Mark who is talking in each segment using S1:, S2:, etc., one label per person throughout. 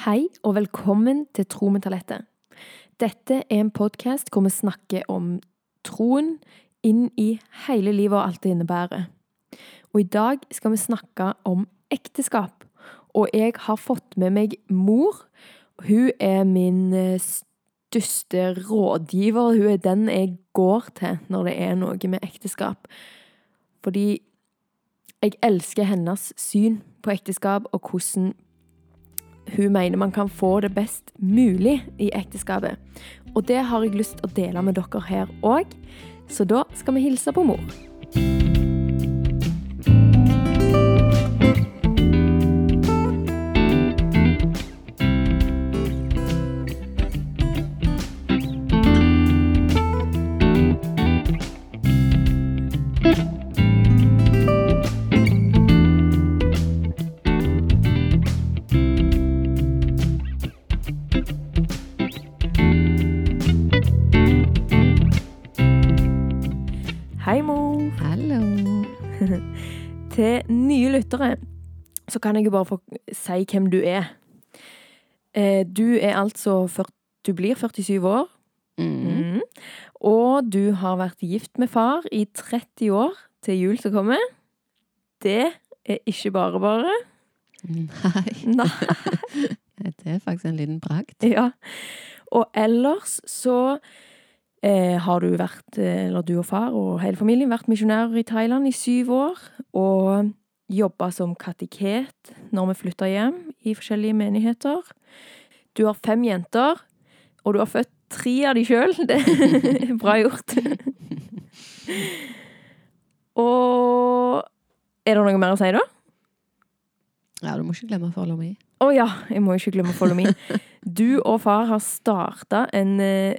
S1: Hei og velkommen til Tro med talentet. Dette er en podkast hvor vi snakker om troen inn i hele livet og alt det innebærer. Og i dag skal vi snakke om ekteskap. Og jeg har fått med meg mor. Hun er min eh, største rådgiver. Hun er den jeg går til når det er noe med ekteskap. Fordi jeg elsker hennes syn på ekteskap og hvordan hun mener man kan få det best mulig i ekteskapet. Og det har jeg lyst til å dele med dere her òg, så da skal vi hilse på mor. Hei, mor.
S2: Hallo.
S1: Til nye lyttere så kan jeg jo bare få si hvem du er. Eh, Du er altså 40, Du blir 47 år.
S2: Mm.
S1: Mm. Og du har vært gift med far i 30 år til jul som kommer. Det er ikke bare bare.
S2: Nei,
S1: Nei.
S2: det er faktisk en liten bragd.
S1: Ja. Og ellers så eh, har du vært, eh, eller du og far og hele familien, vært misjonærer i Thailand i syv år. Og jobba som kateket når vi flytta hjem i forskjellige menigheter. Du har fem jenter, og du har født tre av de sjøl. Det er bra gjort. og Er det noe mer å si, da?
S2: Ja, du må ikke glemme follow me.
S1: Å ja, jeg må ikke glemme follow me. Du og far har starta en eh,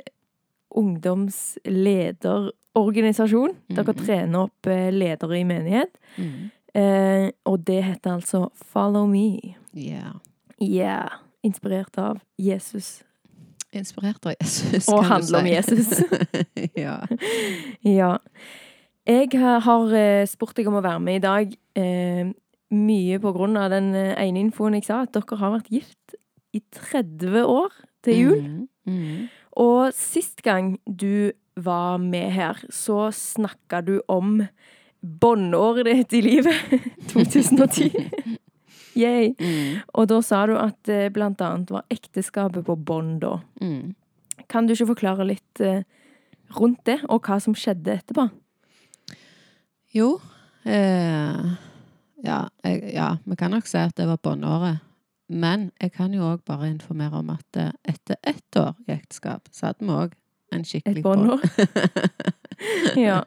S1: ungdomslederorganisasjon. Dere
S2: Mhm.
S1: trener opp eh, ledere i menighet.
S2: Mm.
S1: Eh, og det heter altså Follow Me.
S2: Ja.
S1: Yeah. Inspirert av Jesus.
S2: Inspirert av Jesus,
S1: Og
S2: kan du
S1: handler om. Jesus.
S2: ja.
S1: Ja. Jeg har- har eh, spurt deg om å være med i dag. Eh, mye på grunn av den eh, ene infoen jeg sa, at dere har vært gift i 30 år til jul.
S2: Mm. Mm.
S1: Og sist gang du var med her, så snakka du om båndåret ditt i livet. 2010. Yay.
S2: Mm.
S1: Og da sa du at eh, blant annet var ekteskapet på bånd da.
S2: Mm.
S1: Kan du ikke forklare litt eh, rundt det, og hva som skjedde etterpå?
S2: Jo. Eh, ja, jeg, ja, vi kan nok si at det var båndåret. Men jeg kan jo òg bare informere om at eh, etter ett år i ekteskap, så hadde vi òg en
S1: Et
S2: skikkelig bånd.
S1: båndår? ja.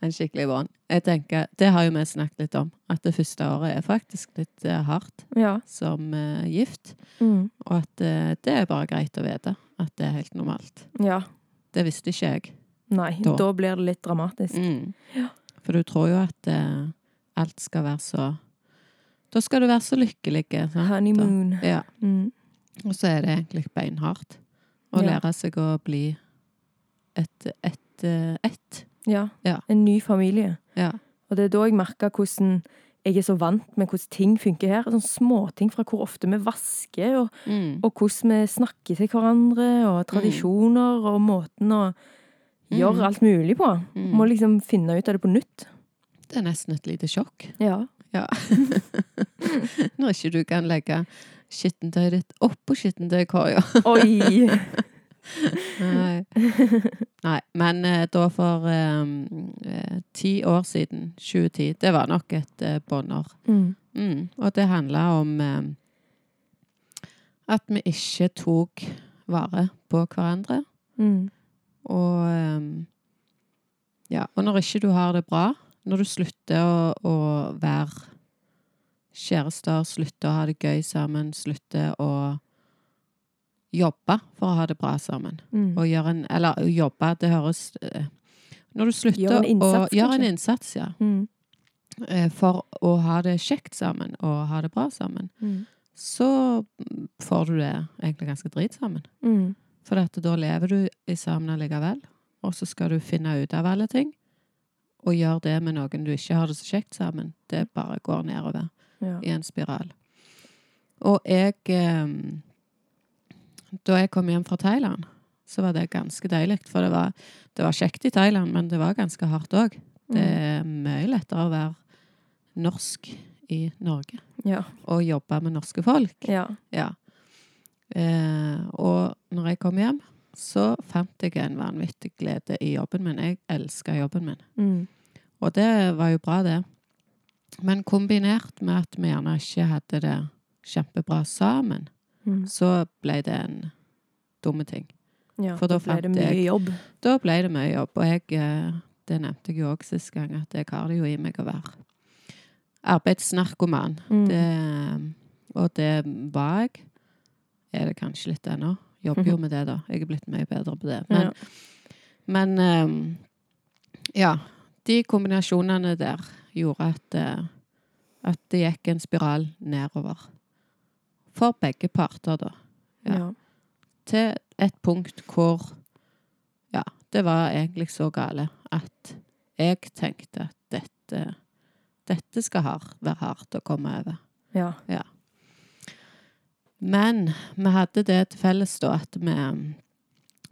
S2: En skikkelig bånd. Jeg tenker, Det har jo vi snakket litt om, at det første året er faktisk litt eh, hardt
S1: ja.
S2: som uh, gift.
S1: Mm.
S2: Og at uh, det er bare greit å vite at det er helt normalt.
S1: ja.
S2: Det visste ikke jeg.
S1: Nei,
S2: Da.
S1: da blir det litt dramatisk.
S2: Mm.
S1: Ja.
S2: For du tror jo at uh, alt skal være så Da skal du være så lykkelig. sant?
S1: Honeymoon.
S2: Ja.
S1: Mm.
S2: Og så er det egentlig beinhardt å
S1: Ja.
S2: lære seg å bli et ett. Et. ett.
S1: Ja.
S2: Ja.
S1: En ny familie.
S2: Ja.
S1: Og det er da jeg merka hvordan jeg er så vant med hvordan ting funker her. Sånn småting fra hvor ofte vi vasker, og,
S2: Mm.
S1: og hvordan vi snakker til hverandre, og tradisjoner, og måten å gjøre
S2: Mm.
S1: alt mulig på.
S2: Mm.
S1: Må liksom finne ut av det på nytt.
S2: Det er nesten et lite sjokk.
S1: Ja.
S2: Ja. Når ikke du kan legge skittentøyet ditt oppå skittentøykorga.
S1: Oi!
S2: Nei. Nei. Men eh, da for eh, eh, ti år siden, 2010, det var nok et eh, båndår.
S1: Mm.
S2: Mm. Og det handla om eh, at vi ikke tok vare på hverandre.
S1: Mm.
S2: Og eh, ja, og når ikke du har det bra, når du slutter å, å være kjærester, slutter å ha det gøy sammen, slutter å jobbe for å ha det bra sammen.
S1: Mm.
S2: Og gjøre en Eller jobbe, det høres eh, Når du slutter
S1: gjør innsats,
S2: å gjøre en innsats, ja.
S1: Mm.
S2: eh, For å ha det kjekt sammen og ha det bra sammen,
S1: Mm.
S2: så får du det egentlig ganske drit sammen.
S1: Mm.
S2: For da lever du sammen allikevel, og så skal du finne ut av alle ting. Og gjøre det med noen du ikke har det så kjekt sammen. Det bare går nedover
S1: Ja.
S2: i en spiral. Og jeg eh, da jeg kom hjem fra Thailand, så var det ganske deilig. For det var, det var kjekt i Thailand, men det var ganske hardt òg. Det er mye lettere å være norsk i Norge
S1: Ja.
S2: og jobbe med norske folk.
S1: Ja.
S2: Ja. Eh, og når jeg kom hjem, så fant jeg en vanvittig glede i jobben min. Jeg elska jobben min.
S1: Mm.
S2: Og det var jo bra, det. Men kombinert med at vi gjerne ikke hadde det kjempebra sammen,
S1: Mm.
S2: så ble det en dumme ting.
S1: ja.
S2: For da
S1: ble
S2: fant
S1: det mye
S2: jeg-
S1: jobb.
S2: Da ble det mye jobb, og jeg, eh, det nevnte jeg jo òg sist gang, at jeg har det jo i meg å være arbeidsnarkoman.
S1: Mm.
S2: Det, og det var jeg. Er det kanskje litt ennå. Jobber jo med det, da. Jeg er blitt mye bedre på det. Men,
S1: Ja.
S2: men um, ja. De kombinasjonene der gjorde at, eh, at det gikk en spiral nedover. For begge parter, da. Ja.
S1: Ja.
S2: Til et punkt hvor Ja, det var egentlig så gale at jeg tenkte at dette Dette skal hard, være hardt å komme over.
S1: ja.
S2: Men vi hadde det til felles da at vi,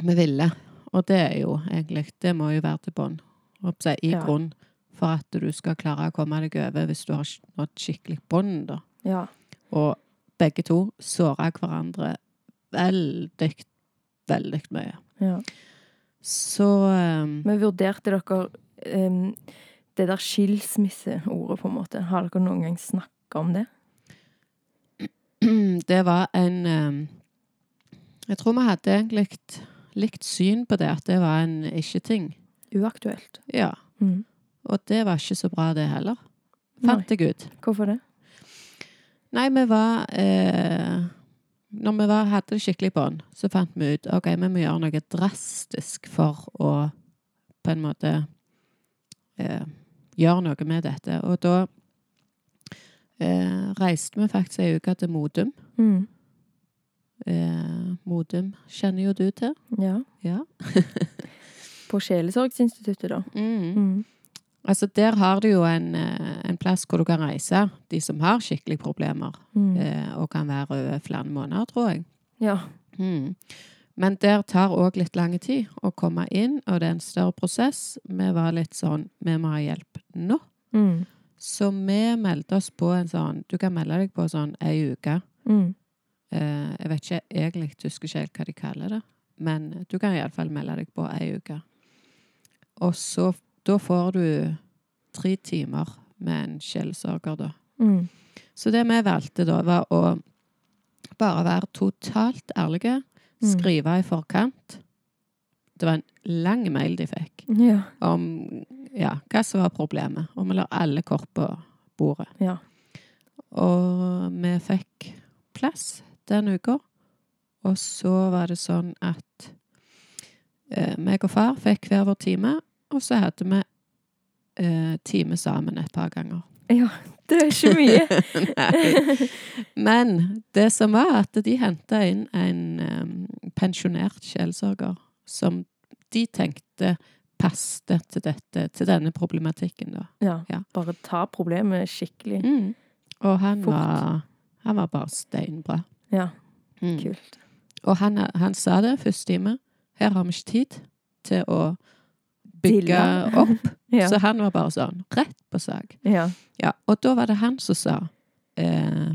S2: vi ville. Og det er jo egentlig Det må jo være til bånn. I
S1: Ja.
S2: grunn for at du skal klare å komme deg over hvis du har nådd skikkelig bånd, da.
S1: ja.
S2: Og begge to såra hverandre veldig, veldig mye.
S1: ja.
S2: Så um,
S1: Men vurderte dere um, det der skilsmisseordet, på en måte? Har dere noen gang snakka om det?
S2: det var en um, Jeg tror vi hadde egentlig likt syn på det, at det var en ikke-ting.
S1: Uaktuelt.
S2: Ja.
S1: Mm.
S2: Og det var ikke så bra, det heller. Fant jeg ut.
S1: Hvorfor det?
S2: Nei, vi var eh, Når vi var, hadde det skikkelig bånd, så fant vi ut OK, vi må gjøre noe drastisk for å på en måte eh, gjøre noe med dette. Og da eh, reiste vi faktisk ei uke til Modum.
S1: Mm.
S2: Eh, Modum kjenner jo du til.
S1: Ja.
S2: Ja.
S1: På Sjelesorgsinstituttet, da.
S2: Mm.
S1: Mm.
S2: Altså, der har du jo en, eh, en plass hvor du kan reise, de som har skikkelig problemer,
S1: Mm.
S2: eh, og kan være over flere måneder, tror jeg.
S1: Ja.
S2: Mm. Men der tar òg litt lang tid å komme inn, og det er en større prosess. Vi var litt sånn Vi må ha hjelp nå.
S1: Mm.
S2: Så vi meldte oss på en sånn Du kan melde deg på sånn ei uke.
S1: Mm.
S2: Eh, jeg vet ikke egentlig, husker ikke helt hva de kaller det. Men du kan iallfall melde deg på ei uke. Og så Da får du tre timer med en sjelsorger, da.
S1: Mm.
S2: Så det vi valgte da, var å bare være totalt ærlige.
S1: Mm.
S2: Skrive i forkant. Det var en lang mail de fikk
S1: Ja.
S2: om ja, hva som var problemet. Og vi la alle kort på bordet.
S1: Ja.
S2: Og vi fikk plass den uka. Og så var det sånn at eh, meg og far fikk hver vår time, og så hadde vi eh, time sammen et par ganger.
S1: ja. Det er ikke mye.
S2: Nei. Men det som var at de henta inn en um, pensjonert sjelsorger som de tenkte passet til dette, til denne problematikken, da.
S1: Ja.
S2: Ja.
S1: Bare ta problemet skikkelig.
S2: Mm. Og han
S1: Fort.
S2: var, han var bare steinbra.
S1: Ja.
S2: Mm.
S1: Kult.
S2: Og han, han sa det første time. Her har vi ikke tid til å bygge opp.
S1: Ja.
S2: Så han var bare sånn rett på sak.
S1: Ja.
S2: Ja, og da var det han som sa eh,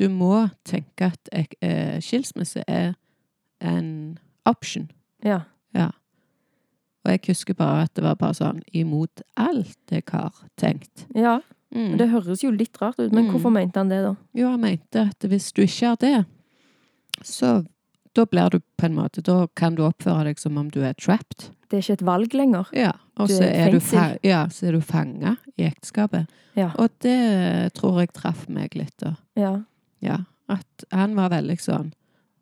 S2: Du må tenke at eh, skilsmisse er en option.
S1: Ja.
S2: Og jeg husker bare at det var bare sånn imot alt jeg har tenkt.
S1: ja.
S2: Mm.
S1: Det høres jo litt rart ut, men
S2: Mm.
S1: hvorfor mente han det, da?
S2: Jo, han mente at hvis du ikke har det, så da blir du på en måte Da kan du oppføre deg som om du er trapped.
S1: Det er ikke et valg lenger.
S2: Ja. Og så
S1: er
S2: er ja, så er du fanga i ekteskapet.
S1: Ja.
S2: Og det tror jeg traff meg litt, da.
S1: Ja.
S2: Ja, at han var veldig sånn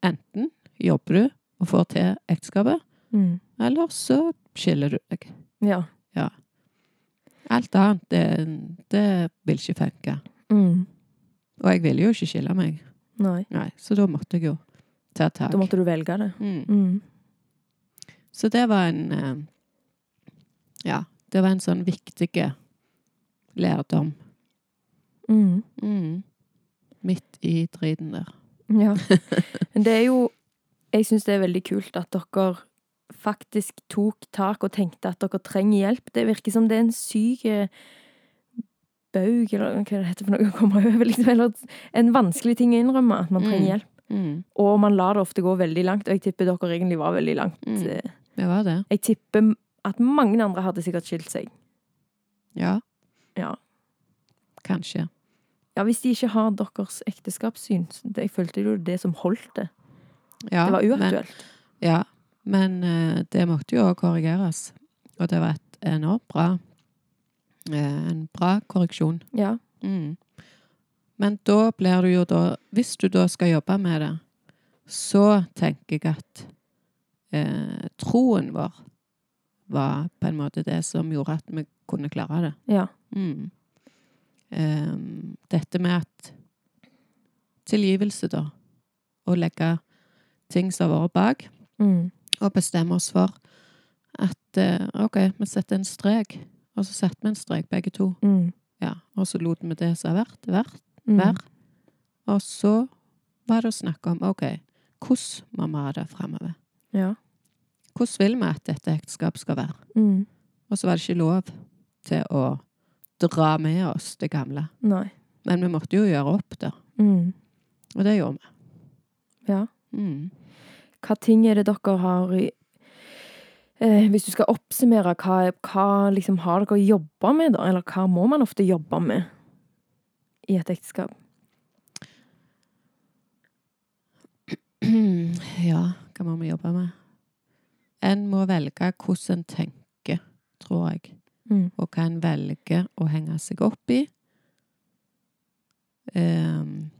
S2: Enten jobber du og får til ekteskapet,
S1: Mm.
S2: eller så skiller du deg.
S1: Ja.
S2: Alt annet, det, det vil ikke funke.
S1: Mm.
S2: Og jeg ville jo ikke skille meg.
S1: Nei.
S2: Nei, så da måtte jeg jo ta tak.
S1: Da måtte du velge det.
S2: Mm.
S1: Mm.
S2: Så det var en eh, Ja, det var en sånn viktig lærdom.
S1: Mm.
S2: Mm. Midt i driten der.
S1: Ja. Men det er jo jeg syns det er veldig kult at dere faktisk tok tak og tenkte at dere trenger hjelp. Det virker som det er en syk eh, baug, eller hva det heter for noe å komme over, liksom. Eller en vanskelig ting å innrømme, at man trenger
S2: Mm.
S1: hjelp.
S2: Mm.
S1: Og man lar det ofte gå veldig langt, og jeg tipper dere egentlig var veldig langt.
S2: Mm.
S1: eh,
S2: Det var det.
S1: Jeg tipper at mange andre hadde sikkert skilt seg.
S2: Ja.
S1: Ja.
S2: Kanskje.
S1: Ja, hvis de ikke har deres ekteskapssyn. Jeg følte jo det som holdt det.
S2: Ja,
S1: Det var
S2: men-
S1: uaktuelt.
S2: Ja, men eh, det måtte jo òg korrigeres. Og det var et enormt bra eh, En bra korreksjon.
S1: Ja.
S2: Mm. Men da blir du jo da Hvis du da skal jobbe med det, så tenker jeg at eh, troen vår var på en måte det som gjorde at vi kunne klare det.
S1: Ja.
S2: Mm. Um, dette med at Tilgivelse, da. Å legge ting som har vært bak,
S1: Mm.
S2: Og bestemme oss for at eh, OK, vi setter en strek. Og så setter vi en strek, begge to.
S1: Mm.
S2: Ja, Og så lot vi det som har vært, vært,
S1: Mm.
S2: Og så var det å snakke om OK, hvordan må vi ha det fremover?
S1: Ja.
S2: Hvordan vil vi at dette ekteskapet skal være?
S1: Mm.
S2: Og så var det ikke lov til å dra med oss det gamle.
S1: Nei.
S2: Men vi måtte jo gjøre opp, da.
S1: Mm.
S2: Og det gjorde vi.
S1: Ja.
S2: Mm.
S1: Hva ting er det dere har eh, Hvis du skal oppsummere, hva, hva liksom har dere jobba med, da? Eller hva må man ofte jobbe med i et ekteskap?
S2: Ja, hva må vi jobbe med? En må velge hvordan en tenker, tror jeg.
S1: Mm.
S2: Og hva en velger å henge seg opp i. Um,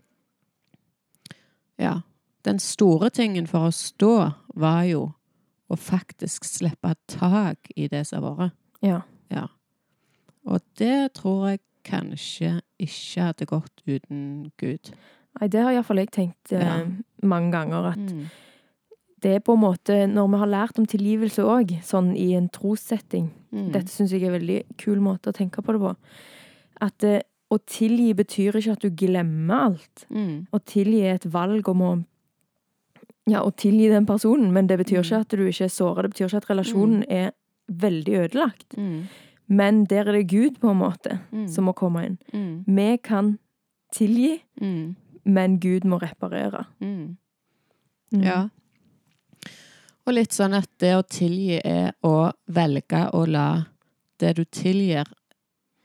S2: ja. Den store tingen for oss da var jo å faktisk slippe tak i det som har vært.
S1: Ja.
S2: Ja. Og det tror jeg kanskje ikke hadde gått uten Gud.
S1: Nei, det har iallfall jeg tenkt eh,
S2: Ja.
S1: mange ganger. At
S2: Mm.
S1: det er på en måte Når vi har lært om tilgivelse òg, sånn i en trossetting
S2: Mm.
S1: Dette syns jeg er en veldig kul måte å tenke på det på. At eh, å tilgi betyr ikke at du glemmer alt.
S2: Mm.
S1: Å tilgi er et valg om å Ja, å tilgi den personen, men det betyr ikke
S2: Mm.
S1: at du ikke er såra. Det betyr ikke at relasjonen er veldig ødelagt.
S2: Mm.
S1: Men der er det Gud, på en måte,
S2: Mm.
S1: som må komme inn.
S2: Mm.
S1: Vi kan tilgi,
S2: Mm.
S1: men Gud må reparere.
S2: Mm.
S1: Mm.
S2: Ja. Og litt sånn at det å tilgi er å velge å la det du tilgir,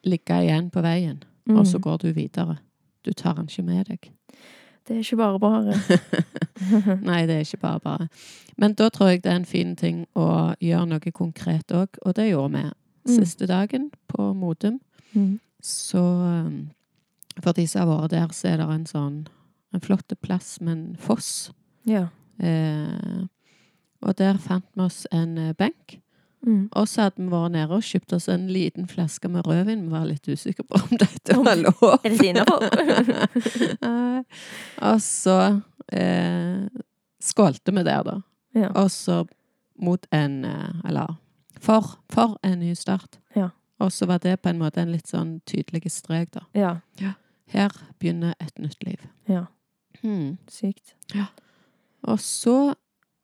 S2: ligge igjen på veien,
S1: Mm.
S2: og så går du videre. Du tar den ikke med deg.
S1: Det er ikke bare bare.
S2: Nei, det er ikke bare bare. Men da tror jeg det er en fin ting å gjøre noe konkret òg, og det gjorde vi
S1: Mm.
S2: siste dagen på Modum.
S1: Mm.
S2: Så um, for de som har vært der, så er det en sånn en flott plass med en foss.
S1: Ja.
S2: Eh, og der fant vi oss en eh, benk.
S1: Mm.
S2: Og så hadde vi vært nede og kjøpt oss en liten flaske med rødvin. Vi var litt usikre på om dette var lov.
S1: Er det innafor?
S2: Nei. og så eh, skålte vi der, da.
S1: ja.
S2: Og så mot en eh, Eller for, for en ny start.
S1: Ja.
S2: Og så var det på en måte en litt sånn tydelig strek, da.
S1: ja.
S2: Her begynner et nytt liv.
S1: Ja.
S2: Hmm.
S1: Sykt.
S2: Og så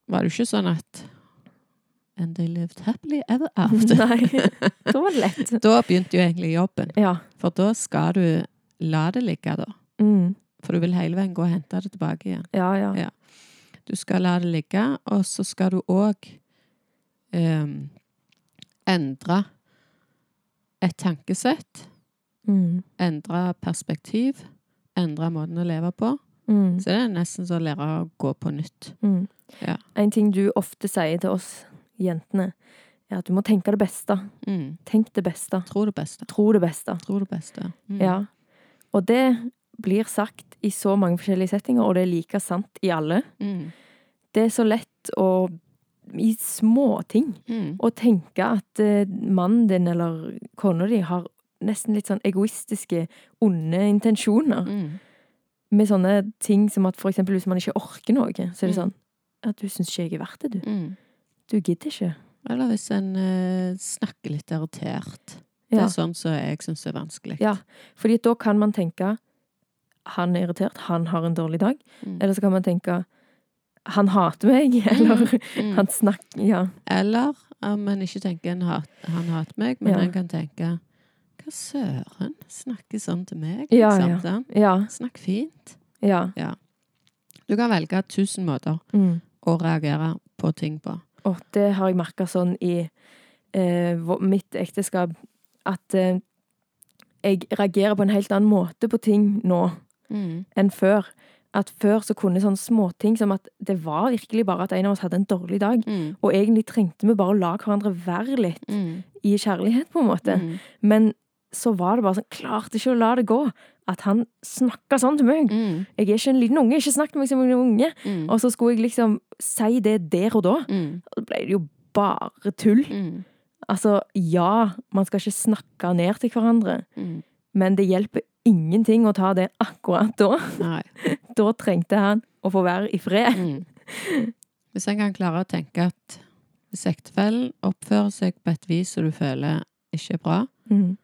S2: var det jo ikke sånn at And they lived happily ever after.
S1: Nei. Da var det lett.
S2: Da begynte jo egentlig jobben.
S1: Ja.
S2: For da skal du la det ligge, da.
S1: Mm.
S2: For du vil hele veien gå og hente det tilbake igjen.
S1: Ja, ja.
S2: Ja. Du skal la det ligge, og så skal du òg endre et tankesett.
S1: Mm.
S2: Endre perspektiv. Endre måten å leve på.
S1: Mm.
S2: Så det er nesten som å lære å gå på nytt.
S1: Mm.
S2: Ja.
S1: En ting du ofte sier til oss jentene, er at du må tenke det beste.
S2: Mm.
S1: Tenk det beste.
S2: Tro det beste.
S1: Tro det beste.
S2: Tro det beste. Mm.
S1: Ja. Og det blir sagt i så mange forskjellige settinger, og det er like sant i alle.
S2: Mm.
S1: Det er så lett å i små ting
S2: Mm.
S1: å tenke at eh, mannen din eller kona di har nesten litt sånn egoistiske, onde intensjoner.
S2: Mm.
S1: Med sånne ting som at for eksempel hvis man ikke orker noe, så er det
S2: Mm.
S1: sånn at du syns ikke jeg er verdt det, du.
S2: Mm.
S1: Du gidder ikke.
S2: Eller hvis en eh, snakker litt irritert. Det
S1: Ja.
S2: er sånn som jeg syns er vanskelig.
S1: Ja. Fordi da kan man tenke han er irritert, han har en dårlig dag.
S2: Mm.
S1: Eller så kan man tenke han hater meg, eller
S2: Mm.
S1: han snakker Ja.
S2: Eller om en ikke tenker en hat, han hater meg, men
S1: Ja.
S2: en kan tenke Hva søren? Snakker sånn til meg?
S1: Ja,
S2: liksom, sant?
S1: Ja.
S2: Snakk fint.
S1: ja.
S2: Du kan velge tusen måter
S1: Mm.
S2: å reagere på ting på.
S1: Og det har jeg merka sånn i eh, mitt ekteskap, at eh, jeg reagerer på en helt annen måte på ting nå
S2: Mm.
S1: enn før. At før så kunne sånne småting som at det var virkelig bare at en av oss hadde en dårlig dag.
S2: Mm.
S1: Og egentlig trengte vi bare å la hverandre være litt
S2: Mm.
S1: i kjærlighet, på en måte.
S2: Mm.
S1: Men så var det bare sånn, klarte ikke å la det gå. At han snakka sånn til meg.
S2: Mm.
S1: Jeg er ikke en liten unge, ikke snakk til meg som en unge.
S2: Mm.
S1: Og så skulle jeg liksom si det der og da.
S2: Mm.
S1: Og da ble det jo bare tull.
S2: Mm.
S1: Altså, ja, man skal ikke snakke ned til hverandre,
S2: Mm.
S1: men det hjelper ingenting å ta det akkurat da.
S2: Nei.
S1: Da trengte han å få være i fred.
S2: Mm. Hvis en kan klare å tenke at hvis ektefellen oppfører seg på et vis som du føler ikke er bra,
S1: Mm.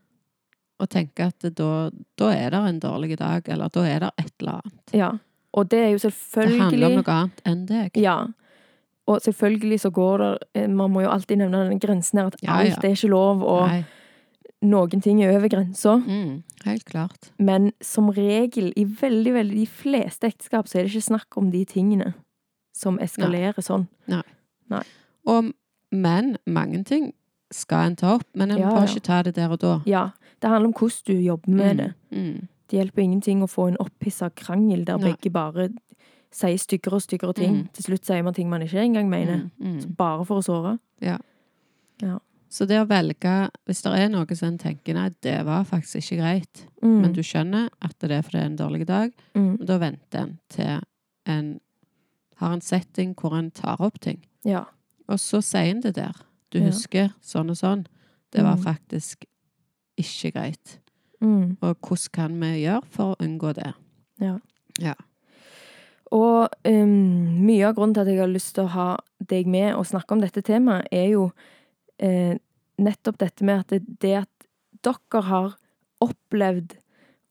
S2: Og tenke at da, da er det en dårlig dag, eller da er det et eller annet.
S1: Ja. Og det er jo selvfølgelig
S2: Det handler om noe annet enn deg.
S1: Ja. Og selvfølgelig så går det eh, Man må jo alltid nevne den grensen her, at
S2: Ja, ja.
S1: alt er ikke lov, og
S2: Nei.
S1: noen ting er over grensa.
S2: Mm. Helt klart.
S1: Men som regel, i veldig, veldig de fleste ekteskap, så er det ikke snakk om de tingene som eskalerer sånn. Nei.
S2: Og, men mange ting skal en ta opp, men en
S1: Ja,
S2: må
S1: ja.
S2: ikke ta det der og da.
S1: Ja. Det handler om hvordan du jobber med det.
S2: Mm.
S1: Det hjelper ingenting å få en opphissa krangel der
S2: Nei.
S1: begge bare sier styggere og styggere ting.
S2: Mm.
S1: Til slutt sier man ting man ikke engang mener.
S2: Mm. Mm.
S1: Bare for å såre.
S2: Så det å velge, hvis det er noe som en tenker nei, det var faktisk ikke greit,
S1: Mm.
S2: men du skjønner at det er fordi det er en dårlig dag,
S1: mm.
S2: da venter en til en har en setting hvor en tar opp ting.
S1: Ja.
S2: Og så sier en det der. Du
S1: Ja.
S2: husker sånn og sånn. Det var
S1: Mm.
S2: faktisk ikke greit.
S1: Mm.
S2: Og hvordan kan vi gjøre for å unngå det?
S1: Ja.
S2: Ja.
S1: Og um, mye av grunnen til at jeg har lyst til å ha deg med og snakke om dette temaet, er jo eh, nettopp dette med at det, det at dere har opplevd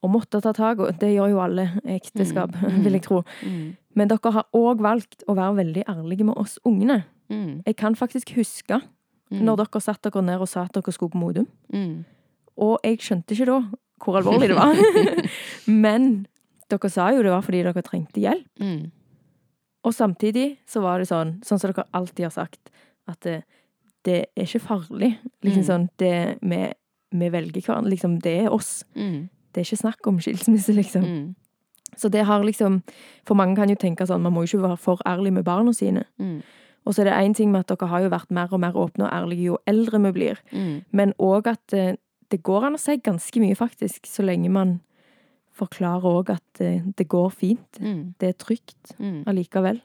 S1: å måtte ta tak, og det gjør jo alle ekteskap,
S2: Mm, mm.
S1: vil jeg tro.
S2: Mm.
S1: Men dere har òg valgt å være veldig ærlige med oss ungene.
S2: Mm.
S1: Jeg kan faktisk huske
S2: Mm.
S1: når dere satte dere ned og sa at dere skulle på Modum.
S2: Mm.
S1: Og jeg skjønte ikke da hvor alvorlig det var. Men dere sa jo det var fordi dere trengte hjelp.
S2: Mm.
S1: Og samtidig så var det sånn, sånn som dere alltid har sagt, at det, det er ikke farlig. Liksom
S2: Mm.
S1: sånn, det vi, vi velger hverandre, liksom, det er oss.
S2: Mm.
S1: Det er ikke snakk om skilsmisse, liksom.
S2: Mm.
S1: Så det har liksom, for mange kan jo tenke sånn, man må jo ikke være for ærlig med barna sine.
S2: Mm.
S1: Og så er det en ting med at dere har jo vært mer og mer åpne og ærlige jo eldre vi blir.
S2: Mm.
S1: Men òg at eh, det går an å si ganske mye, faktisk, så lenge man forklarer òg at eh, det går fint.
S2: Mm.
S1: Det er trygt
S2: Mm.
S1: allikevel.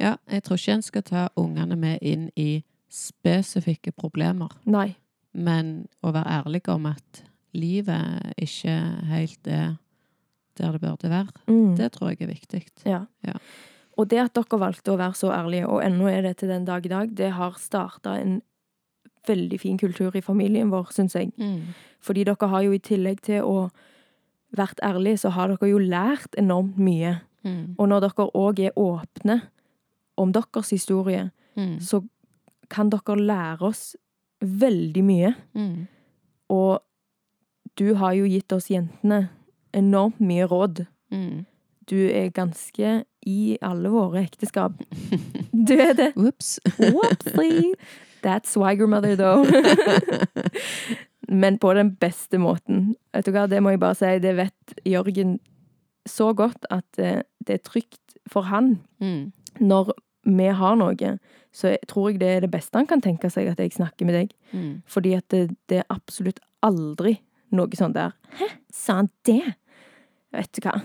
S2: Ja, jeg tror ikke en skal ta ungene med inn i spesifikke problemer,
S1: Nei.
S2: men å være ærlig om at livet ikke helt er der det burde være,
S1: Mm.
S2: det tror jeg er viktig.
S1: Ja.
S2: Ja.
S1: Og det at dere valgte å være så ærlige, og ennå er det til den dag i dag, det har starta en veldig fin kultur i familien vår, syns jeg.
S2: Mm.
S1: Fordi dere har jo i tillegg til å vært ærlige, så har dere jo lært enormt mye.
S2: Mm.
S1: Og når dere òg er åpne om deres historie,
S2: Mm.
S1: så kan dere lære oss veldig mye.
S2: Mm.
S1: Og du har jo gitt oss jentene enormt mye råd.
S2: Mm.
S1: Du er ganske i alle våre ekteskap. Du er det.
S2: Ops.
S1: That's swagger mother, though. Men på den beste måten. Vet du hva, det må jeg bare si, det vet Jørgen så godt at eh, det er trygt for han.
S2: Mm.
S1: Når vi har noe, så tror jeg det er det beste han kan tenke seg at jeg snakker med deg.
S2: Mm.
S1: Fordi at det, det er absolutt aldri noe sånn der Hæ, sa han det? Vet du hva,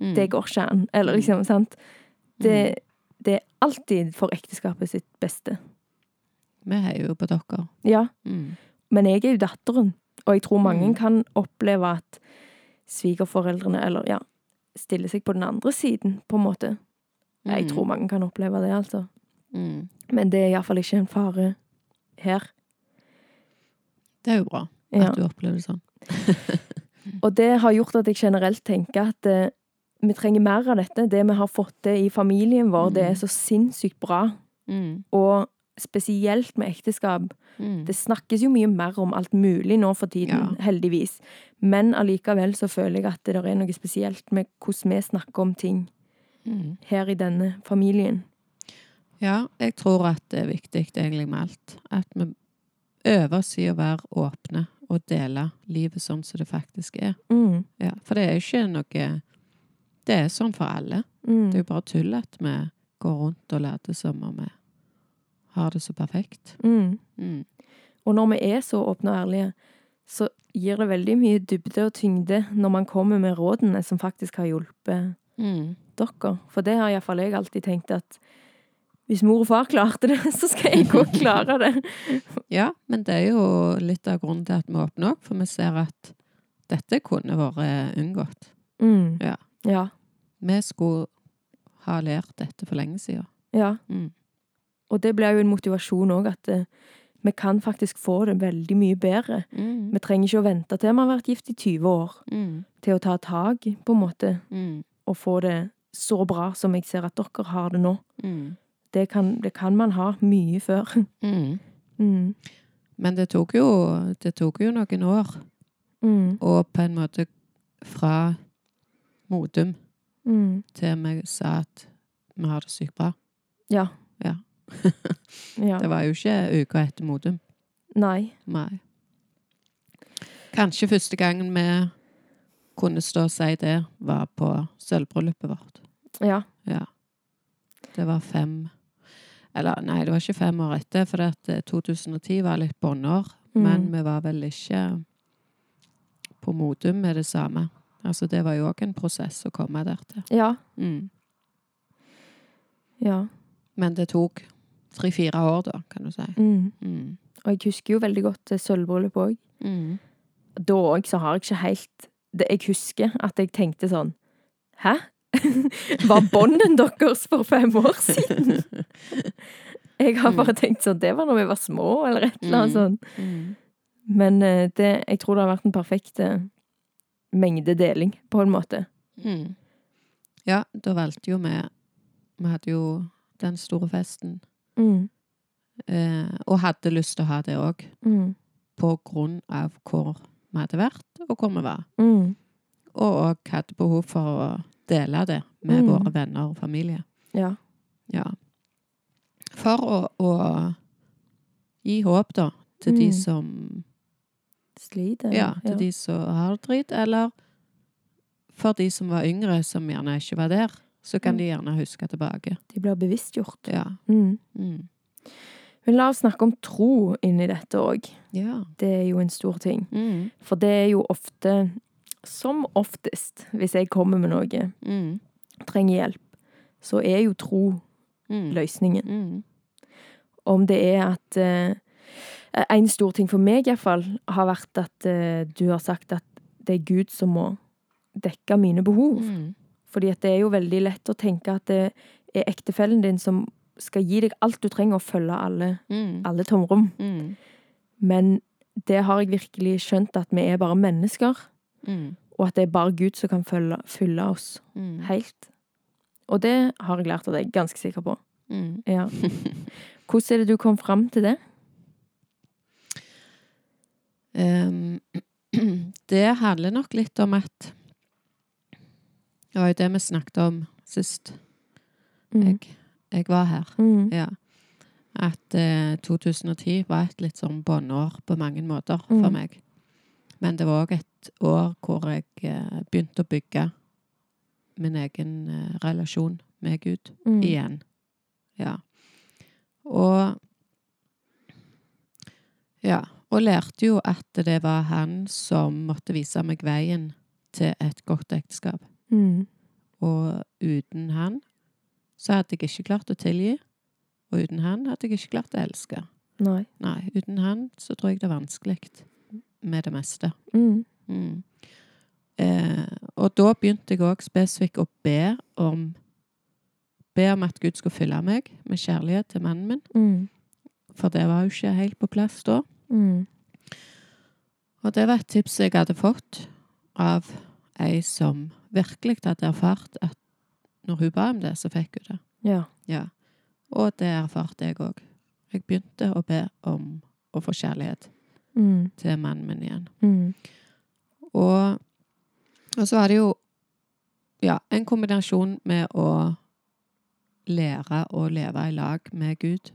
S2: Mm.
S1: det går ikke an. Eller liksom, sant. Det, det er alltid for ekteskapet sitt beste.
S2: Vi heier jo på dere.
S1: Ja,
S2: Mm.
S1: men jeg er jo datteren, og jeg tror mange
S2: Mm.
S1: kan oppleve at svigerforeldrene, eller ja, stiller seg på den andre siden, på en måte. Jeg
S2: Mm.
S1: tror mange kan oppleve det, altså.
S2: Mm.
S1: Men det er iallfall ikke en fare her.
S2: Det er jo bra
S1: Ja.
S2: at du opplever det sånn.
S1: Og det har gjort at jeg generelt tenker at eh, vi trenger mer av dette. Det vi har fått til i familien vår, det er så sinnssykt bra.
S2: Mm.
S1: Og spesielt med ekteskap.
S2: Mm.
S1: Det snakkes jo mye mer om alt mulig nå for tiden,
S2: Ja.
S1: heldigvis. Men allikevel så føler jeg at det er noe spesielt med hvordan vi snakker om ting
S2: Mm.
S1: her i denne familien.
S2: Ja, jeg tror at det er viktig egentlig med alt. At vi øver oss i å være åpne og dele livet sånn som det faktisk er.
S1: Mm.
S2: Ja, for det er jo ikke noe Det er sånn for alle.
S1: Mm.
S2: Det er jo bare tull at vi går rundt og later som om vi har det så perfekt.
S1: Mm.
S2: Mm.
S1: Og når vi er så åpne og ærlige, så gir det veldig mye dybde og tyngde når man kommer med rådene som faktisk har hjulpet
S2: Mm.
S1: dere. For det har iallfall jeg alltid tenkt at hvis mor og far klarte det, så skal jeg òg klare det.
S2: Ja, men det er jo litt av grunnen til at vi åpner opp, for vi ser at dette kunne vært unngått.
S1: Mm.
S2: Ja.
S1: Ja.
S2: Vi skulle ha lært dette for lenge siden.
S1: ja.
S2: Mm.
S1: Og det blir jo en motivasjon òg, at eh, vi kan faktisk få det veldig mye bedre.
S2: Mm.
S1: Vi trenger ikke å vente til vi har vært gift i 20 år,
S2: Mm.
S1: til å ta tak, på en måte,
S2: Mm.
S1: og få det så bra som jeg ser at dere har det nå.
S2: Mm.
S1: Det kan, det kan man ha mye før.
S2: Mm.
S1: Mm.
S2: Men det tok jo, det tok jo noen år, og på en måte fra Modum til vi sa at vi har det sykt bra.
S1: Ja.
S2: Ja.
S1: Ja.
S2: Det var jo ikke uka etter Modum.
S1: Nei.
S2: Nei. Kanskje første gangen vi kunne stå og si det, var på sølvbryllupet vårt.
S1: Ja.
S2: Ja. Det var fem Eller nei, det var ikke fem år etter, for at eh, 2010 var litt båndår.
S1: Mm.
S2: Men vi var vel ikke på Modum med det samme. Altså, det var jo òg en prosess å komme der til.
S1: Ja.
S2: Mm.
S1: Ja.
S2: Men det tok tre-fire år, da, kan du si.
S1: Mm.
S2: Mm.
S1: Og jeg husker jo veldig godt sølvbryllupet òg.
S2: Mm.
S1: Da òg så har jeg ikke helt det, Jeg husker at jeg tenkte sånn Hæ? Var bånden deres for fem år siden? Jeg har bare tenkt sånn Det var når vi var små, eller et eller annet
S2: Mm.
S1: sånt.
S2: Mm.
S1: Men eh, det, jeg tror det har vært en perfekt eh, mengdedeling, på en måte.
S2: Mm. Ja, da valgte jo vi Vi hadde jo den store festen.
S1: Mm.
S2: Eh, og hadde lyst til å ha det òg,
S1: Mm.
S2: på grunn av hvor vi hadde vært, og hvor vi var.
S1: Mm.
S2: Og òg hadde behov for å dele det med
S1: Mm.
S2: våre venner og familie.
S1: Ja.
S2: Ja. For å, å gi håp, da, til de
S1: Mm.
S2: som
S1: Sliter.
S2: Ja, til de som har det drit, eller for de som var yngre, som gjerne ikke var der. Så kan
S1: Mm.
S2: de gjerne huske tilbake.
S1: De blir bevisstgjort.
S2: Ja.
S1: Mm.
S2: Mm.
S1: Men la oss snakke om tro inni dette òg.
S2: Ja.
S1: Det er jo en stor ting.
S2: Mm.
S1: For det er jo ofte, som oftest, hvis jeg kommer med noe,
S2: Mm.
S1: trenger hjelp, så er jo tro
S2: Mm.
S1: løsningen.
S2: Mm.
S1: Om det er at eh, En stor ting for meg iallfall har vært at eh, du har sagt at det er Gud som må dekke mine behov.
S2: Mm.
S1: Fordi det er jo veldig lett å tenke at det er ektefellen din som skal gi deg alt du trenger, og følge alle,
S2: Mm.
S1: alle tomrom.
S2: Mm.
S1: Men det har jeg virkelig skjønt, at vi er bare mennesker,
S2: Mm.
S1: og at det er bare Gud som kan følge, fylle oss
S2: Mm.
S1: helt. Og det har jeg lært av deg, ganske sikker på.
S2: Mm.
S1: Ja. Hvordan er det du kom fram til det?
S2: Um, det handler nok litt om at Det var jo det vi snakket om sist
S1: Mm.
S2: jeg, jeg var her.
S1: Mm.
S2: Ja. At eh, 2010 var et litt sånn båndår på mange måter for
S1: Mm.
S2: meg. Men det var òg et år hvor jeg eh, begynte å bygge min egen eh, relasjon med Gud
S1: Mm.
S2: igjen. Ja. Og Ja. Og lærte jo at det var han som måtte vise meg veien til et godt ekteskap.
S1: Mm.
S2: Og uten han så hadde jeg ikke klart å tilgi. Og uten han hadde jeg ikke klart å elske.
S1: Nei.
S2: Nei, uten han så tror jeg det er vanskelig med det meste.
S1: Mm.
S2: Mm. Eh, og da begynte jeg òg spesifikt å be om Be om at Gud skulle fylle meg med kjærlighet til mannen min.
S1: Mm.
S2: For det var jo ikke helt på plass da.
S1: Mm.
S2: Og det var et tips jeg hadde fått av ei som virkelig hadde erfart at når hun ba om det, så fikk hun det.
S1: Ja.
S2: Ja. Og det erfarte jeg òg. Jeg begynte å be om å få kjærlighet
S1: Mm.
S2: til mannen min igjen.
S1: Mm.
S2: Og, og så var det jo ja, en kombinasjon med å lære å leve i lag med Gud,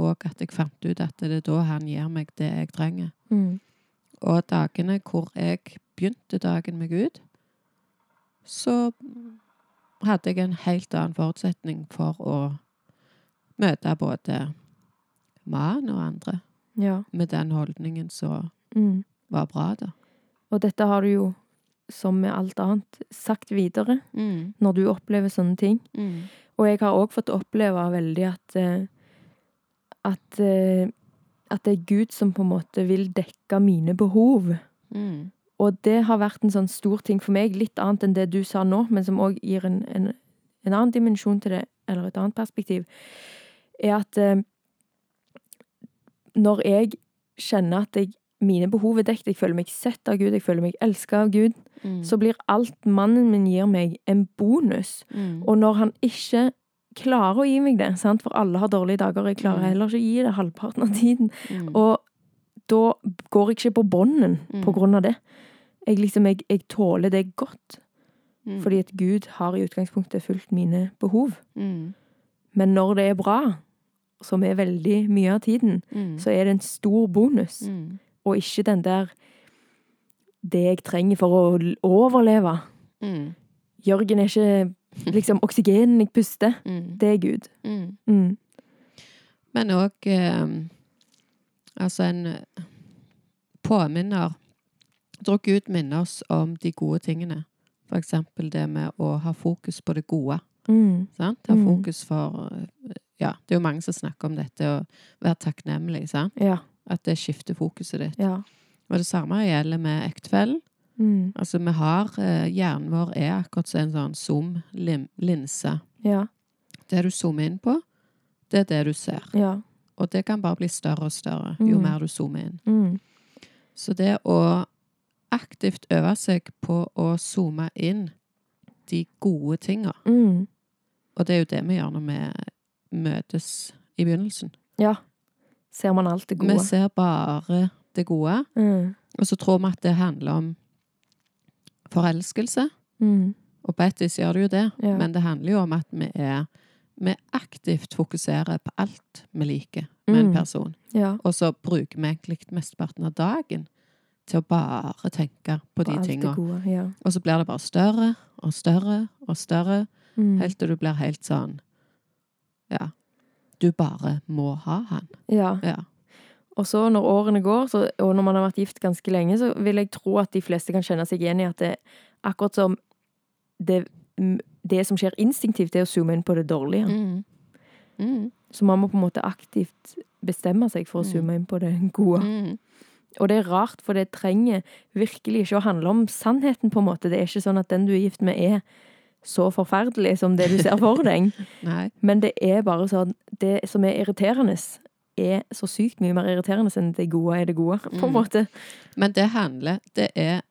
S2: og at jeg fant ut at det er da han gir meg det jeg trenger.
S1: Mm.
S2: Og dagene hvor jeg begynte dagen med Gud, så hadde jeg en helt annen forutsetning for å møte både mannen og andre
S1: Ja.
S2: med den holdningen som
S1: Mm.
S2: var bra, da.
S1: Og dette har du jo, som med alt annet, sagt videre
S2: Mm.
S1: når du opplever sånne ting.
S2: Mm.
S1: Og jeg har òg fått oppleve veldig at eh, at, eh, at det er Gud som på en måte vil dekke mine behov.
S2: Mm.
S1: Og det har vært en sånn stor ting for meg, litt annet enn det du sa nå, men som òg gir en, en, en annen dimensjon til det, eller et annet perspektiv, er at eh, når jeg kjenner at jeg, mine behov er dekket, jeg føler meg sett av Gud, jeg føler meg elska av Gud,
S2: Mm.
S1: så blir alt mannen min gir meg, en bonus.
S2: Mm.
S1: Og når han ikke klarer å gi meg det, sant? for alle har dårlige dager, jeg klarer
S2: Mm.
S1: heller ikke å gi det halvparten av tiden,
S2: Mm.
S1: og da går jeg ikke på bånden
S2: Mm.
S1: på grunn av det. Jeg, liksom, jeg, jeg tåler det godt,
S2: Mm.
S1: fordi at Gud har i utgangspunktet fulgt mine behov.
S2: Mm.
S1: Men når det er bra, som er veldig mye av tiden,
S2: Mm.
S1: så er det en stor bonus,
S2: Mm.
S1: og ikke den der det jeg trenger for å overleve.
S2: Mm.
S1: Jørgen er ikke liksom oksygenen jeg puster.
S2: Mm.
S1: Det er Gud.
S2: Men òg eh, Altså en påminner Tror Gud minner oss om de gode tingene. For eksempel det med å ha fokus på det gode.
S1: Mm.
S2: Sant? Ha
S1: Mm.
S2: fokus for Ja, det er jo mange som snakker om dette, å være takknemlig. Sant?
S1: Ja.
S2: At det skifter fokuset ditt.
S1: Ja.
S2: Og det samme gjelder med ektefellen.
S1: Mm.
S2: Altså, vi har eh, Hjernen vår er akkurat som en sånn zoom-linse.
S1: Ja.
S2: Det du zoomer inn på, det er det du ser.
S1: Ja.
S2: Og det kan bare bli større og større jo
S1: Mm.
S2: mer du zoomer inn.
S1: Mm.
S2: Så det å aktivt øve seg på å zoome inn de gode tinga,
S1: Mm.
S2: og det er jo det vi gjør når vi møtes i begynnelsen.
S1: Ja. Ser man alt det gode?
S2: Vi ser bare det gode,
S1: Mm.
S2: og så tror vi at det handler om forelskelse.
S1: Mm.
S2: Og på et vis gjør det jo det,
S1: Ja.
S2: men det handler jo om at vi er vi aktivt fokuserer på alt vi liker med en
S1: Mm.
S2: person.
S1: Ja.
S2: Og så bruker vi egentlig mesteparten av dagen til å bare tenke på
S1: På
S2: de tinga.
S1: Ja.
S2: Og så blir det bare større og større og større,
S1: Mm.
S2: helt til du blir helt sånn Ja. Du bare må ha han.
S1: ja.
S2: Ja.
S1: Og så når årene går, så, og når man har vært gift ganske lenge, så vil jeg tro at de fleste kan kjenne seg igjen i at det akkurat som det, det som skjer instinktivt, det er å zoome inn på det dårlige.
S2: Mm. Mm.
S1: Så man må på en måte aktivt bestemme seg for å
S2: Mm.
S1: zoome inn på det gode.
S2: Mm.
S1: Og det er rart, for det trenger virkelig ikke å handle om sannheten, på en måte. Det er ikke sånn at den du er gift med, er så forferdelig som det du ser for deg. Men det er bare sånn Det som er irriterende, er så sykt mye mer irriterende enn det gode er det gode, på en
S2: Mm.
S1: måte.
S2: Men det handler Det er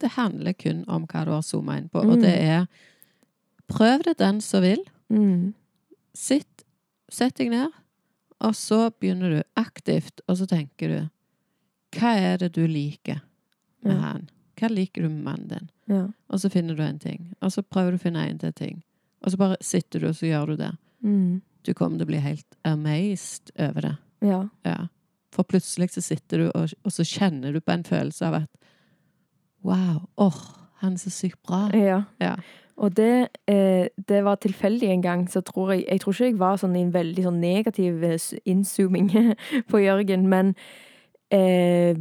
S2: Det handler kun om hva du har zooma inn på,
S1: Mm.
S2: og det er Prøv det den som vil.
S1: Mm.
S2: Sitt, sett deg ned, og så begynner du aktivt, og så tenker du Hva er det du liker med
S1: Ja.
S2: han? Hva liker du med mannen din?
S1: Ja.
S2: Og så finner du en ting. Og så prøver du å finne en til ting. Og så bare sitter du, og så gjør du det.
S1: Mm.
S2: Du kommer til å bli helt amazed over det.
S1: Ja.
S2: Ja. For plutselig så sitter du, og, og så kjenner du på en følelse av at Wow. åh, han er så sykt bra.
S1: ja.
S2: Ja.
S1: Og det, eh, det var tilfeldig en gang, så tror jeg Jeg tror ikke jeg var sånn i en veldig sånn negativ eh, innzooming på Jørgen, men eh,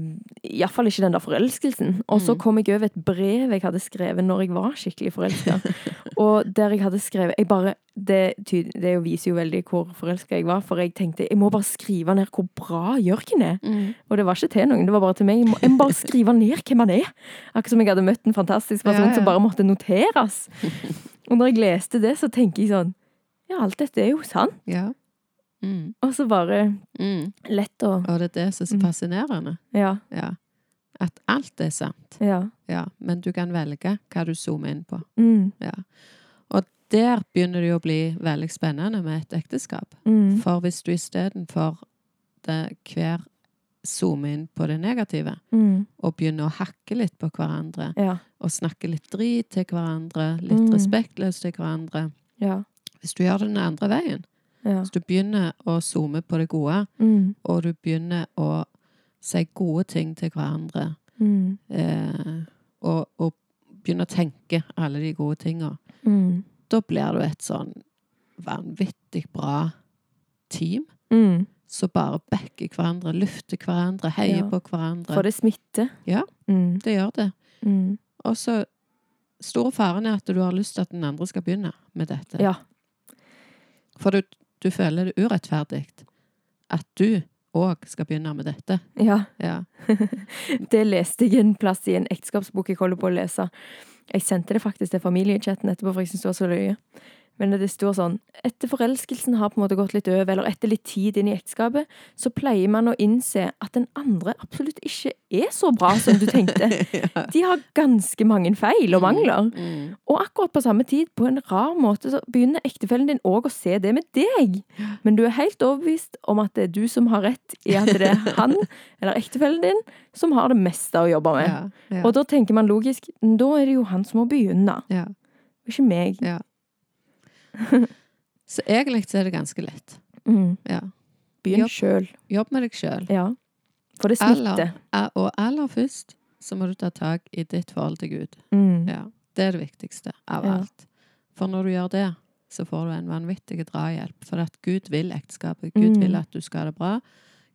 S1: iallfall ikke den der forelskelsen. Og så
S2: Mm.
S1: kom jeg over et brev jeg hadde skrevet når jeg var skikkelig forelska. og der jeg hadde skrevet jeg bare, Det, ty- det viser jo veldig hvor forelska jeg var, for jeg tenkte jeg må bare skrive ned hvor bra Jørgen er.
S2: Mm.
S1: Og det var ikke til noen, det var bare til meg. Jeg må, jeg må bare skrive ned hvem han er. Akkurat som jeg hadde møtt en fantastisk person
S2: Ja, ja.
S1: som bare måtte noteres. Og når jeg leste det, så tenker jeg sånn Ja, alt dette er jo sant.
S2: Ja. Mm.
S1: Og så bare
S2: Mm.
S1: lett å
S2: Og det er det som er så
S1: Mm.
S2: fascinerende.
S1: Ja.
S2: Ja. At alt er sant.
S1: Ja.
S2: Ja, men du kan velge hva du zoomer inn på.
S1: Mm.
S2: Ja. Og der begynner det jo å bli veldig spennende med et ekteskap.
S1: Mm.
S2: For hvis du istedenfor hver zoomer inn på det negative,
S1: Mm.
S2: og begynner å hakke litt på hverandre,
S1: Ja.
S2: og snakke litt drit til hverandre, litt
S1: Mm.
S2: respektløst til hverandre
S1: Ja.
S2: Hvis du gjør det den andre veien,
S1: Ja.
S2: Så du begynner å zoome på det gode,
S1: Mm.
S2: og du begynner å si gode ting til hverandre,
S1: Mm.
S2: eh, og, og begynner å tenke alle de gode tinga,
S1: Mm.
S2: da blir du et sånn vanvittig bra team
S1: Mm.
S2: som bare backer hverandre, lufter hverandre, heier
S1: Ja.
S2: på hverandre.
S1: For det smitter.
S2: Ja.
S1: Mm.
S2: Det gjør det.
S1: Mm.
S2: Og så Store faren er at du har lyst til at den andre skal begynne med dette.
S1: Ja.
S2: For du, du føler det urettferdig at du òg skal begynne med dette.
S1: Ja.
S2: Ja.
S1: Det leste jeg en plass i en ekteskapsbok jeg holder på å lese. Jeg sendte det faktisk til familiechatten etterpå, for jeg syntes det var så løye. Men det står sånn Etter forelskelsen har på en måte gått litt over, eller etter litt tid inn i ekteskapet, så pleier man å innse at den andre absolutt ikke er så bra som du tenkte.
S2: ja.
S1: De har ganske mange feil og mangler.
S2: Mm.
S1: Og akkurat på samme tid, på en rar måte, så begynner ektefellen din òg å se det med deg. Men du er helt overbevist om at det er du som har rett i at det er han, eller ektefellen din, som har det meste å jobbe med.
S2: Ja. Ja.
S1: Og da tenker man logisk, da er det jo han som må begynne,
S2: ja.
S1: ikke meg.
S2: ja. Så egentlig så er det ganske lett.
S1: Mm.
S2: Ja.
S1: Begynn
S2: Jobb.
S1: sjøl.
S2: Jobb med deg sjøl.
S1: Ja. For det smitter.
S2: Og aller først så må du ta tak i ditt forhold til Gud.
S1: Mm.
S2: Ja. Det er det viktigste av
S1: Ja.
S2: alt. For når du gjør det, så får du en vanvittig drahjelp. For at Gud vil ekteskapet. Gud
S1: Mm.
S2: vil at du skal ha det bra.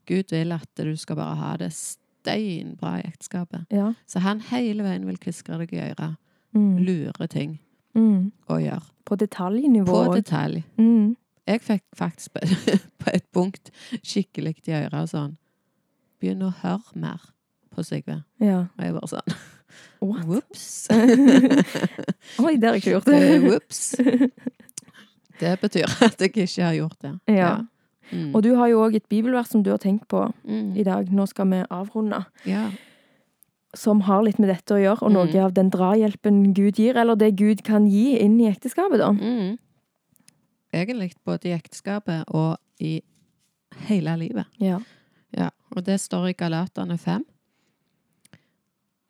S2: Gud vil at du skal bare ha det steinbra i ekteskapet.
S1: Ja.
S2: Så han hele veien vil kviskre deg i øret.
S1: Mm.
S2: Lure ting
S1: Mm.
S2: å gjøre.
S1: På detaljnivå.
S2: På detalj.
S1: Mm.
S2: Jeg fikk faktisk på, et punkt skikkelig i øret sånn Begynn å høre mer på Sigve.
S1: Ja.
S2: Og jeg bare sånn
S1: What?
S2: Ops.
S1: Oi, det har jeg ikke gjort.
S2: Ops. Det betyr at jeg ikke har gjort det.
S1: Ja.
S2: Mm.
S1: Og du har jo òg et bibelvers som du har tenkt på
S2: Mm.
S1: i dag. Nå skal vi avrunde.
S2: Ja.
S1: Som har litt med dette å gjøre, og
S2: Mm.
S1: noe av den drahjelpen Gud gir, eller det Gud kan gi inn i ekteskapet, da.
S2: Mm. Egentlig både i ekteskapet og i hele livet.
S1: Ja.
S2: Ja, og det står i Galaterne 5,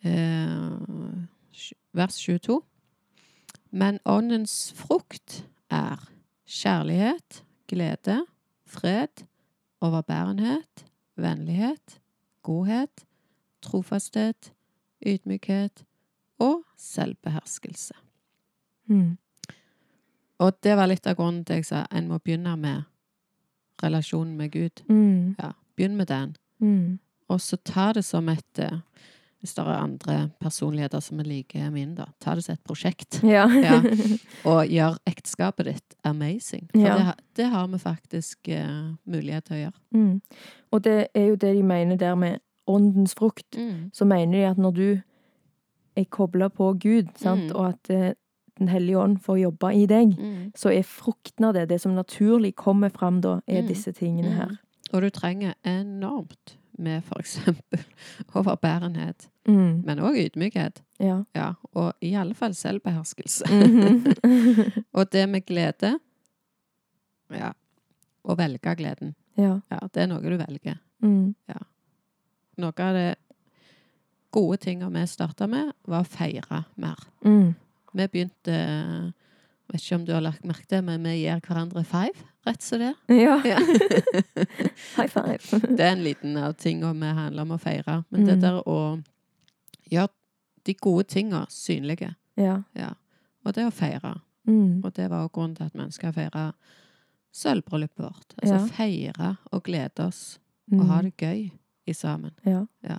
S2: eh, vers 22. Men åndens frukt er kjærlighet, glede, fred, overbærenhet, vennlighet, godhet, trofasthet, ydmykhet og selvbeherskelse.
S1: Mm.
S2: Og det var litt av grunnen til jeg sa en må begynne med relasjonen med Gud.
S1: Mm.
S2: Ja, begynn med den.
S1: Mm.
S2: Og så ta det som et eh, Hvis det er andre personligheter som er like min, da. Ta det som et prosjekt.
S1: Ja.
S2: Ja. Og gjør ekteskapet ditt amazing. For
S1: Ja.
S2: det, det har vi faktisk uh, mulighet til å gjøre.
S1: Mm. Og det er jo det de mener der med åndens frukt. Så mener de at når du er kobla på Gud, sant,
S2: Mm.
S1: og at eh, Den hellige ånd får jobbe i deg,
S2: Mm.
S1: så er frukten av det, det som naturlig kommer fram da, er
S2: Mm.
S1: disse tingene her.
S2: Mm. Og du trenger enormt med for eksempel overbærenhet,
S1: Mm.
S2: men òg ydmykhet.
S1: Ja.
S2: Ja, og i alle fall selvbeherskelse.
S1: -hmm.
S2: og det med glede Ja. Å velge gleden.
S1: ja.
S2: Ja, det er noe du velger.
S1: Mm.
S2: Noe av det gode tinga vi starta med, var å feire mer.
S1: Mm.
S2: Vi begynte Vet ikke om du har lagt merke til, men vi gir hverandre five, rett som det.
S1: Ja.
S2: Ja.
S1: High five.
S2: Det er en liten av tinga vi handler om å feire. Men det
S1: Mm.
S2: der å gjøre de gode tinga synlige,
S1: ja.
S2: ja. Og det å feire.
S1: Mm.
S2: Og det var òg grunnen til at vi ønska å feire sølvbryllupet vårt. Altså
S1: Ja.
S2: feire og glede oss
S1: Mm.
S2: og ha det gøy i sammen.
S1: Ja.
S2: Ja.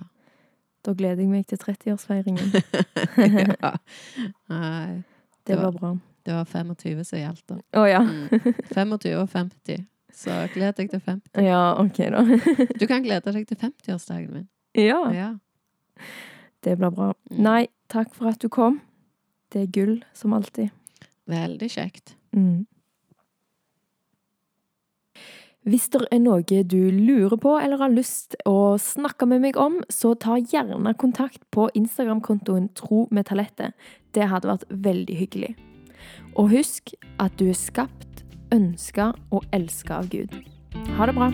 S1: Da gleder jeg meg til 30-årsfeiringen.
S2: ja. Nei,
S1: Det
S2: Det var-
S1: var bra.
S2: det var 25 som gjaldt, da.
S1: Å ja.
S2: Mm. 25 og 50. Så gled deg til 50.
S1: Ja, OK, da.
S2: Du kan glede deg til 50-årsdagen min.
S1: ja,
S2: Ja.
S1: det blir bra.
S2: Mm.
S1: Nei, takk for at du kom. Det er gull, som alltid.
S2: Veldig kjekt.
S1: Mm. Hvis det er noe du lurer på eller har lyst å snakke med meg om, så ta gjerne kontakt på Instagram-kontoen Tro med talentet. Det hadde vært veldig hyggelig. Og husk at du er skapt, ønska og elska av Gud. Ha det bra.